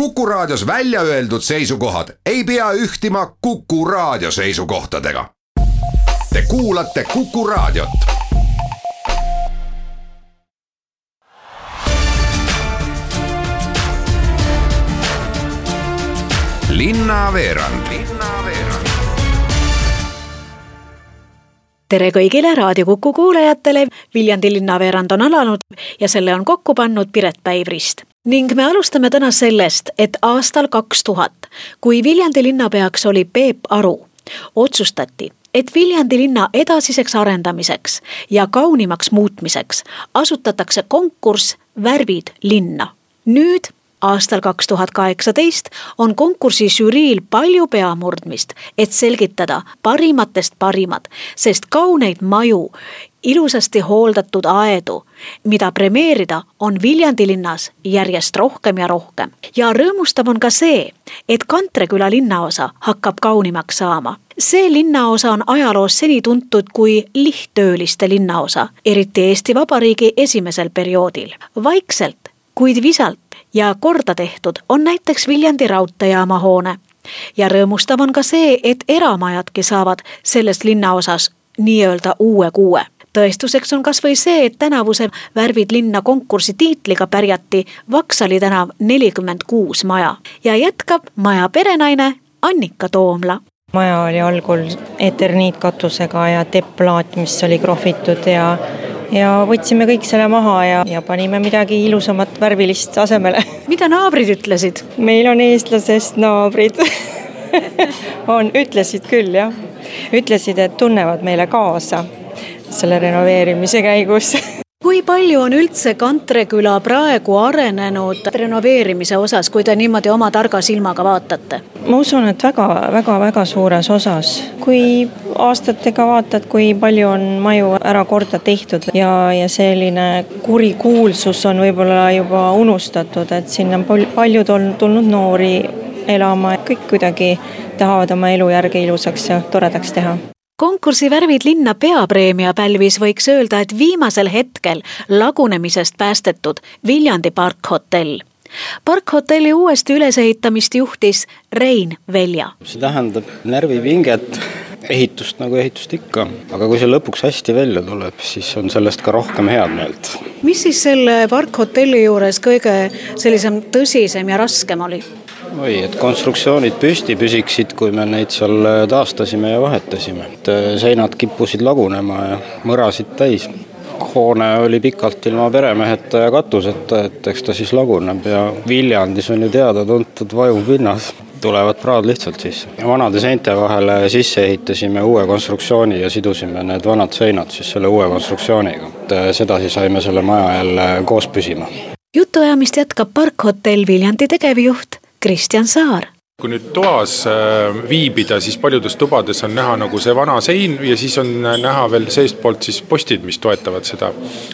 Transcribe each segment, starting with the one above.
Kuku Raadios välja öeldud seisukohad ei pea ühtima Kuku Raadio seisukohtadega. Te kuulate Kuku Raadiot. linnaveerand tere kõigile Raadio Kuku kuulajatele, Viljandi linnaveerand on alanud ja selle on kokku pannud Piret Päivrist ning me alustame täna sellest, et aastal kaks tuhat, kui Viljandi linnapeaks oli Peep Aru, otsustati, et Viljandi linna edasiseks arendamiseks ja kaunimaks muutmiseks asutatakse konkurss Värvid linna. nüüd aastal kaks tuhat kaheksateist on konkursi žüriil palju peamurdmist, et selgitada parimatest parimad, sest kauneid maju, ilusasti hooldatud aedu, mida premeerida, on Viljandi linnas järjest rohkem ja rohkem. ja rõõmustav on ka see, et Kantreküla linnaosa hakkab kaunimaks saama see linnaosa on ajaloos seni tuntud kui lihttööliste linnaosa, eriti Eesti Vabariigi esimesel perioodil. vaikselt, kuid visalt ja korda tehtud on näiteks Viljandi raudteejaama hoone. ja rõõmustav on ka see, et eramajadki saavad selles linnaosas nii-öelda uue kuue tõestuseks on kas või see, et tänavuse Värvid linna konkursi tiitliga pärjati Vaksali tänav nelikümmend kuus maja ja jätkab maja perenaine Annika Toomla maja oli algul eterniitkatusega ja teppplaat, mis oli krohvitud ja ja võtsime kõik selle maha ja, ja panime midagi ilusamat, värvilist asemele. mida naabrid ütlesid? meil on eestlasest naabrid on, ütlesid küll jah. ütlesid, et tunnevad meile kaasa selle renoveerimise käigus kui palju on üldse Kantreküla praegu arenenud renoveerimise osas, kui te niimoodi oma targa silmaga vaatate? ma usun, et väga-väga-väga suures osas. kui aastatega vaatad, kui palju on maju ära korda tehtud ja, ja selline kurikuulsus on võib-olla juba unustatud, et sinna on paljud on tulnud noori elama, kõik kuidagi tahavad oma elujärge ilusaks ja toredaks teha konkursi Värvid linna peapreemia pälvis, võiks öelda, et viimasel hetkel lagunemisest päästetud Viljandi parkhotell parkhotelli uuesti ülesehitamist juhtis Rein Velja. see tähendab närvipinget, ehitust nagu ehitust ikka, aga kui see lõpuks hästi välja tuleb, siis on sellest ka rohkem head meelt. mis siis selle parkhotelli juures kõige sellisem tõsisem ja raskem oli? Oi, et konstruktsioonid püsti püsiksid, kui me neid seal äh, taastasime ja vahetasime, et äh, seinad kippusid lagunema ja mõrasid täis. hoone oli pikalt ilma peremeheta ja katuseta, et eks ta siis laguneb ja Viljandis on ju teada-tuntud vajupinnas tulevad praad lihtsalt sisse. vanade seinte vahele sisse ehitasime uue konstruktsiooni ja sidusime need vanad seinad siis selle uue konstruktsiooniga, et äh, sedasi saime selle maja jälle koos püsima. jutuajamist jätkab Parkhotell Viljandi tegevjuht Christian Saar. Kui nüüd toas äh, viibida, siis paljudes tubades on näha nagu see vana sein ja siis on näha veel seestpoolt siis postid, mis toetavad seda,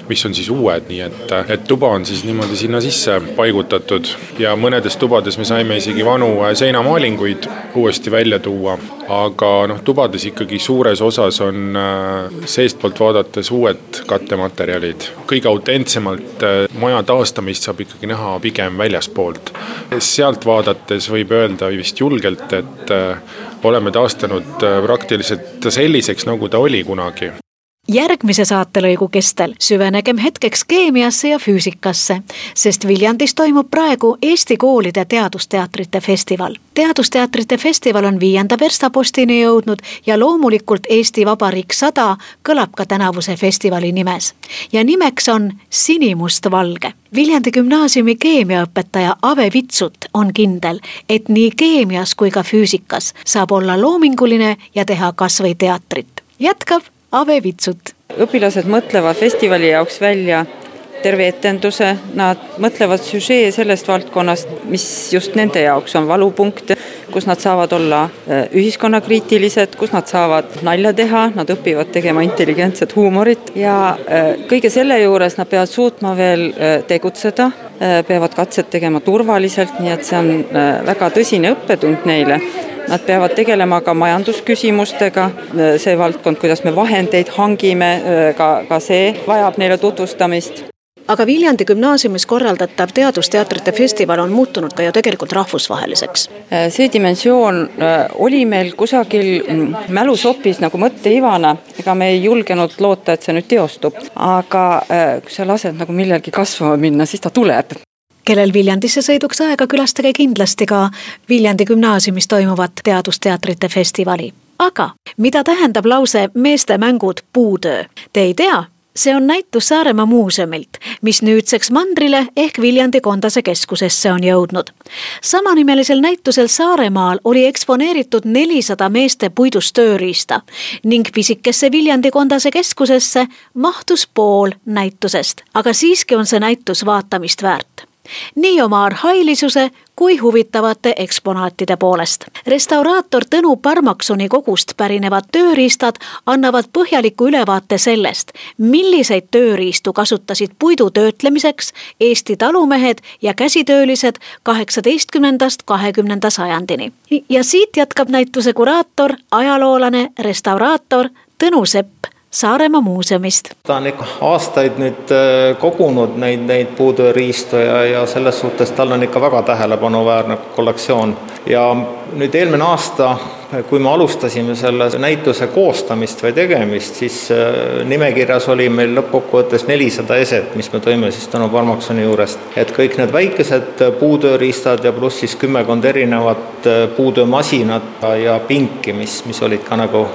mis on siis uued, nii et, et tuba on siis niimoodi sinna sisse paigutatud ja mõnedes tubades me saime isegi vanu äh, seinamaalinguid uuesti välja tuua. aga noh, tubades ikkagi suures osas on äh, seestpoolt vaadates uued kattematerjalid. kõige autentsemalt maja taastamist saab ikkagi näha pigem väljaspoolt. sealt vaadates võib öelda vist julgelt, et äh, oleme taastanud äh, praktiliselt selliseks, nagu ta oli kunagi järgmise saatelõigu kestel süvenegem hetkeks keemiasse ja füüsikasse, sest Viljandis toimub praegu Eesti koolide teadusteatrite festival. teadusteatrite festival on viienda verstapostini jõudnud ja loomulikult Eesti Vabariik sada kõlab ka tänavuse festivali nimes. ja nimeks on Sinimustvalge. Viljandi gümnaasiumi keemiaõpetaja Ave Vitsut on kindel, et nii keemias kui ka füüsikas saab olla loominguline ja teha kas või teatrit. jätkab Ave Vitsut. õpilased mõtlevad festivali jaoks välja terve etenduse, nad mõtlevad süžee sellest valdkonnast, mis just nende jaoks on valupunkt, kus nad saavad olla äh, ühiskonnakriitilised, kus nad saavad nalja teha, nad õpivad tegema intelligentset huumorit. Ja äh, kõige selle juures nad peavad suutma veel äh, tegutseda, peavad katset tegema turvaliselt, nii et see on väga tõsine õppetund neile. Nad peavad tegelema ka majandusküsimustega, see valdkond, kuidas me vahendeid hangime, ka, ka see vajab neile tutvustamist aga Viljandi gümnaasiumis korraldatav teadusteatrite festival on muutunud ka ju tegelikult rahvusvaheliseks. see dimensioon äh, oli meil kusagil mm, mälusopis nagu mõtteivana, ega me ei julgenud loota, et see nüüd teostub, aga äh, kui sa lased nagu millelgi kasvama minna, siis ta tuleb kellel Viljandisse sõiduks aega, külastage kindlasti ka Viljandi gümnaasiumis toimuvat teadusteatrite festivali. aga mida tähendab lause meeste mängud puutöö? Te ei tea, see on näitus Saaremaa muuseumilt, mis nüüdseks mandrile ehk Viljandi Kondase keskusesse on jõudnud. samanimelisel näitusel Saaremaal oli eksponeeritud nelisada meeste puidust tööriista ning pisikesse Viljandi Kondase keskusesse mahtus pool näitusest, aga siiski on see näitus vaatamist väärt nii oma arhailisuse kui huvitavate eksponaatide poolest. restauraator Tõnu Parmaksoni kogust pärinevad tööriistad annavad põhjaliku ülevaate sellest, milliseid tööriistu kasutasid puidu töötlemiseks Eesti talumehed ja käsitöölised kaheksateistkümnendast kahekümnenda sajandini. ja siit jätkab näituse kuraator, ajaloolane, restauraator Tõnu Sepp Saaremaa muuseumist. ta on ikka aastaid nüüd äh, kogunud neid, neid puutööriistu ja, ja selles suhtes tal on ikka väga tähelepanuväärne kollektsioon ja nüüd eelmine aasta kui me alustasime selle näituse koostamist või tegemist, siis äh, nimekirjas oli meil lõppkokkuvõttes nelisada eset, mis me tõime siis Tõnu Parmaksoni juurest. et kõik need väikesed puutööriistad ja pluss siis kümmekond erinevat äh, puutöömasinat ja pinki, mis, mis olid ka nagu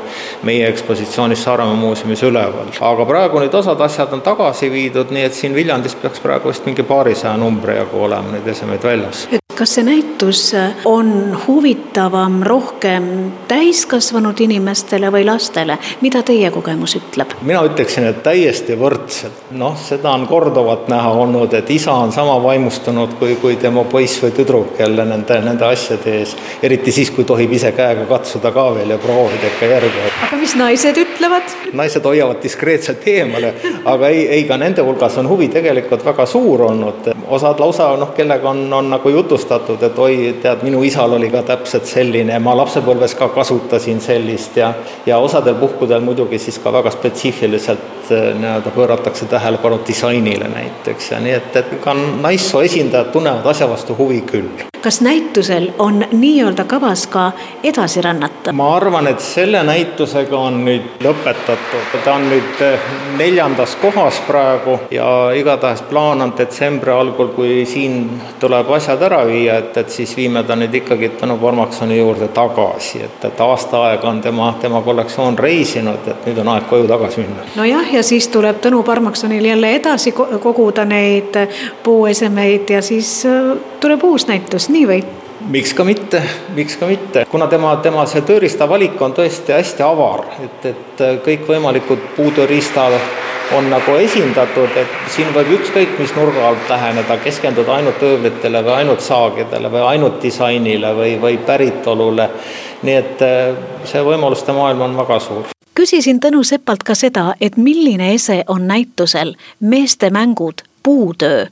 meie ekspositsioonis Saaremaa muuseumis üleval. aga praegu nüüd osad asjad on tagasi viidud, nii et siin Viljandis peaks praegu vist mingi paarisaja numbri jagu olema neid esemeid väljas. Kas see näitus on huvitavam rohkem täiskasvanud inimestele või lastele, mida teie kogemus ütleb? mina ütleksin, et täiesti võrdselt, noh, seda on korduvalt näha olnud, et isa on sama vaimustunud kui, kui tema poiss või tüdruk jälle nende, nende asjade ees. eriti siis, kui tohib ise käega katsuda ka veel ja proovida ikka järgi. aga mis naised ütlevad? naised hoiavad diskreetselt eemale, aga ei, ei ka nende hulgas on huvi tegelikult väga suur olnud. Osad lausa noh, kellega on, on nagu jutustatud, et oi, tead, minu isal oli ka täpselt selline, ma lapsepõlves ka kasutasin sellist ja, ja osadel puhkudel muidugi siis ka väga spetsiifiliselt eh, nii-öelda pööratakse tähelepanu disainile näiteks ja nii et, et ka naissoo esindajad tunnevad asja vastu huvi küll kas näitusel on nii-öelda kavas ka edasi rännata? ma arvan, et selle näitusega on nüüd lõpetatud, ta on nüüd eh, neljandas kohas praegu ja igatahes plaan on detsembri algul, kui siin tuleb asjad ära viia, et, et siis viime ta nüüd ikkagi Tõnu Parmaksoni juurde tagasi, et, et aasta aega on tema, tema kollektsioon reisinud, et nüüd on aeg koju tagasi minna. nojah, ja siis tuleb Tõnu Parmaksonil jälle edasi koguda neid puuesemeid ja siis eh, tuleb uus näitus, nii või? miks ka mitte, miks ka mitte, kuna tema, tema see tööriistavalik on tõesti hästi avar, et, et kõikvõimalikud puutööriistad on nagu esindatud, et siin võib ükskõik mis nurga alt läheneda, keskenduda ainult ööblitele või ainult saagidele või ainult disainile või, või päritolule. nii et äh, see võimaluste maailm on väga suur küsisin Tõnu Sepalt ka seda, et milline ese on näitusel Meeste mängud puutöö,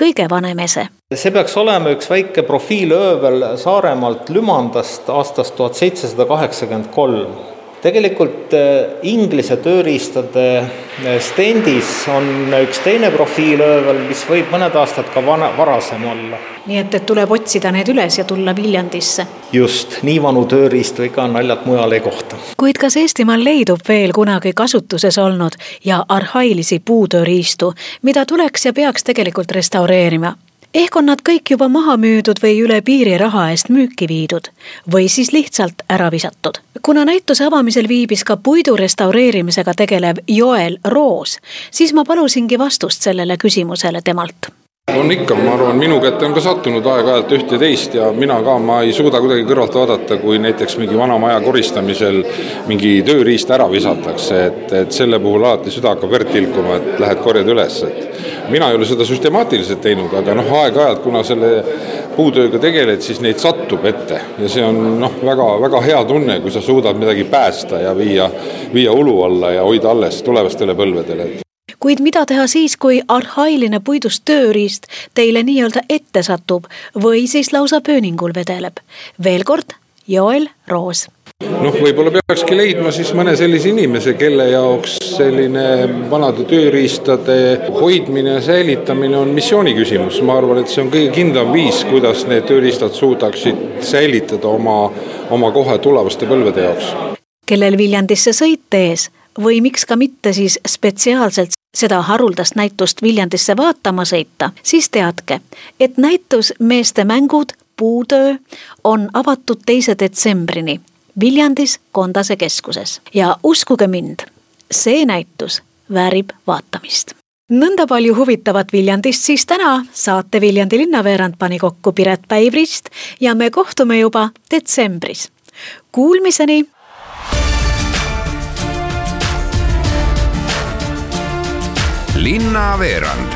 kõige vanem ese see peaks olema üks väike profiilöövel Saaremaalt Lümandast aastast tuhat seitsesada kaheksakümmend kolm. Tegelikult äh, Inglise tööriistade äh, stendis on üks teine profiilöövel, mis võib mõned aastad ka vana, varasem olla. nii et, et tuleb otsida need üles ja tulla Viljandisse? just, nii vanu tööriistu ikka naljalt mujal ei kohta. kuid kas Eestimaal leidub veel kunagi kasutuses olnud ja arhailisi puutööriistu, mida tuleks ja peaks tegelikult restaureerima? Ehk on nad kõik juba maha müüdud või üle piiri raha eest müüki viidud või siis lihtsalt ära visatud. kuna näituse avamisel viibis ka puidu restaureerimisega tegelev Joel Roos, siis ma palusingi vastust sellele küsimusele temalt on ikka, ma arvan, minu kätte on ka sattunud aeg-ajalt üht ja teist ja mina ka, ma ei suuda kuidagi kõrvalt vaadata, kui näiteks mingi vana maja koristamisel mingi tööriist ära visatakse, et, et selle puhul alati süda hakkab verd tilkuma, et lähed korjad üles, et mina ei ole seda süstemaatiliselt teinud, aga noh, aeg-ajalt, kuna selle puutööga tegeled, siis neid satub ette ja see on noh, väga-väga hea tunne, kui sa suudad midagi päästa ja viia, viia ulu alla ja hoida alles tulevastele põlvedele kuid mida teha siis, kui arhailine puidust tööriist teile nii-öelda ette satub või siis lausa pööningul vedeleb? veel kord, Joel Roos noh, võib-olla peakski leidma siis mõne sellise inimese, kelle jaoks selline vanade tööriistade hoidmine ja säilitamine on missiooni küsimus. ma arvan, et see on kõige kindlam viis, kuidas need tööriistad suudaksid säilitada oma, oma kohe tulevaste põlvede jaoks. kellel Viljandisse sõit ees või miks ka mitte siis spetsiaalselt seda haruldast näitust Viljandisse vaatama sõita, siis teadke, et näitus Meeste mängud puutöö on avatud teise detsembrini Viljandis Kondase keskuses ja uskuge mind, see näitus väärib vaatamist nõnda palju huvitavat Viljandist siis täna saate Viljandi linnaveerand pani kokku Piret Päivrist ja me kohtume juba detsembris. Kuulmiseni. Linnaveerand